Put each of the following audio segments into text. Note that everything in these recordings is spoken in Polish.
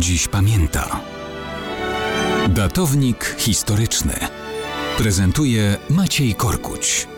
dziś pamięta. Datownik historyczny prezentuje Maciej Korkuć.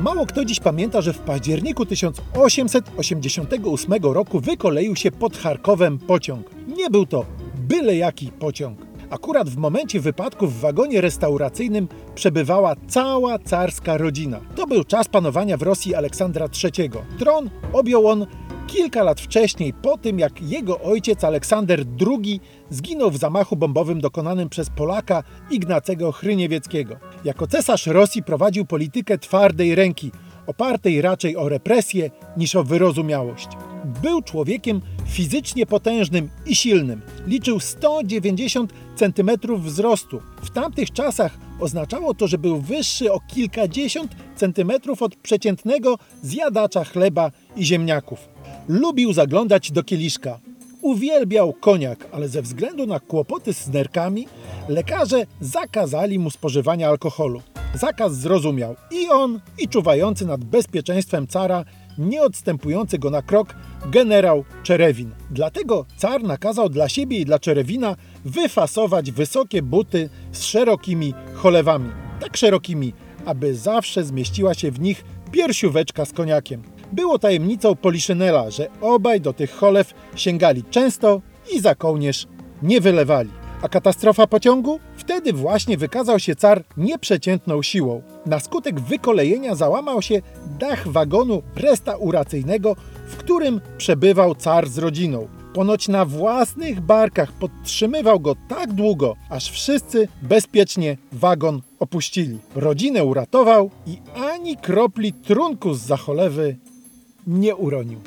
Mało kto dziś pamięta, że w październiku 1888 roku wykoleił się pod Charkowem pociąg. Nie był to byle jaki pociąg. Akurat w momencie wypadku w wagonie restauracyjnym przebywała cała carska rodzina. To był czas panowania w Rosji Aleksandra III. Tron objął on kilka lat wcześniej, po tym jak jego ojciec Aleksander II zginął w zamachu bombowym dokonanym przez Polaka Ignacego Chryniewieckiego. Jako cesarz Rosji prowadził politykę twardej ręki, opartej raczej o represję niż o wyrozumiałość. Był człowiekiem fizycznie potężnym i silnym. Liczył 190 cm wzrostu. W tamtych czasach oznaczało to, że był wyższy o kilkadziesiąt centymetrów od przeciętnego zjadacza chleba i ziemniaków. Lubił zaglądać do kieliszka. Uwielbiał koniak, ale ze względu na kłopoty z nerkami lekarze zakazali mu spożywania alkoholu. Zakaz zrozumiał i on, i czuwający nad bezpieczeństwem cara, nie odstępujący go na krok, generał Czerewin. Dlatego car nakazał dla siebie i dla Czerewina wyfasować wysokie buty z szerokimi cholewami. Tak szerokimi, aby zawsze zmieściła się w nich piersióweczka z koniakiem. Było tajemnicą Poliszynela, że obaj do tych cholew sięgali często i za kołnierz nie wylewali. A katastrofa pociągu? Wtedy właśnie wykazał się car nieprzeciętną siłą. Na skutek wykolejenia załamał się dach wagonu restauracyjnego, w którym przebywał car z rodziną. Ponoć na własnych barkach podtrzymywał go tak długo, aż wszyscy bezpiecznie wagon opuścili. Rodzinę uratował i ani kropli trunku z zacholewy nie uronił.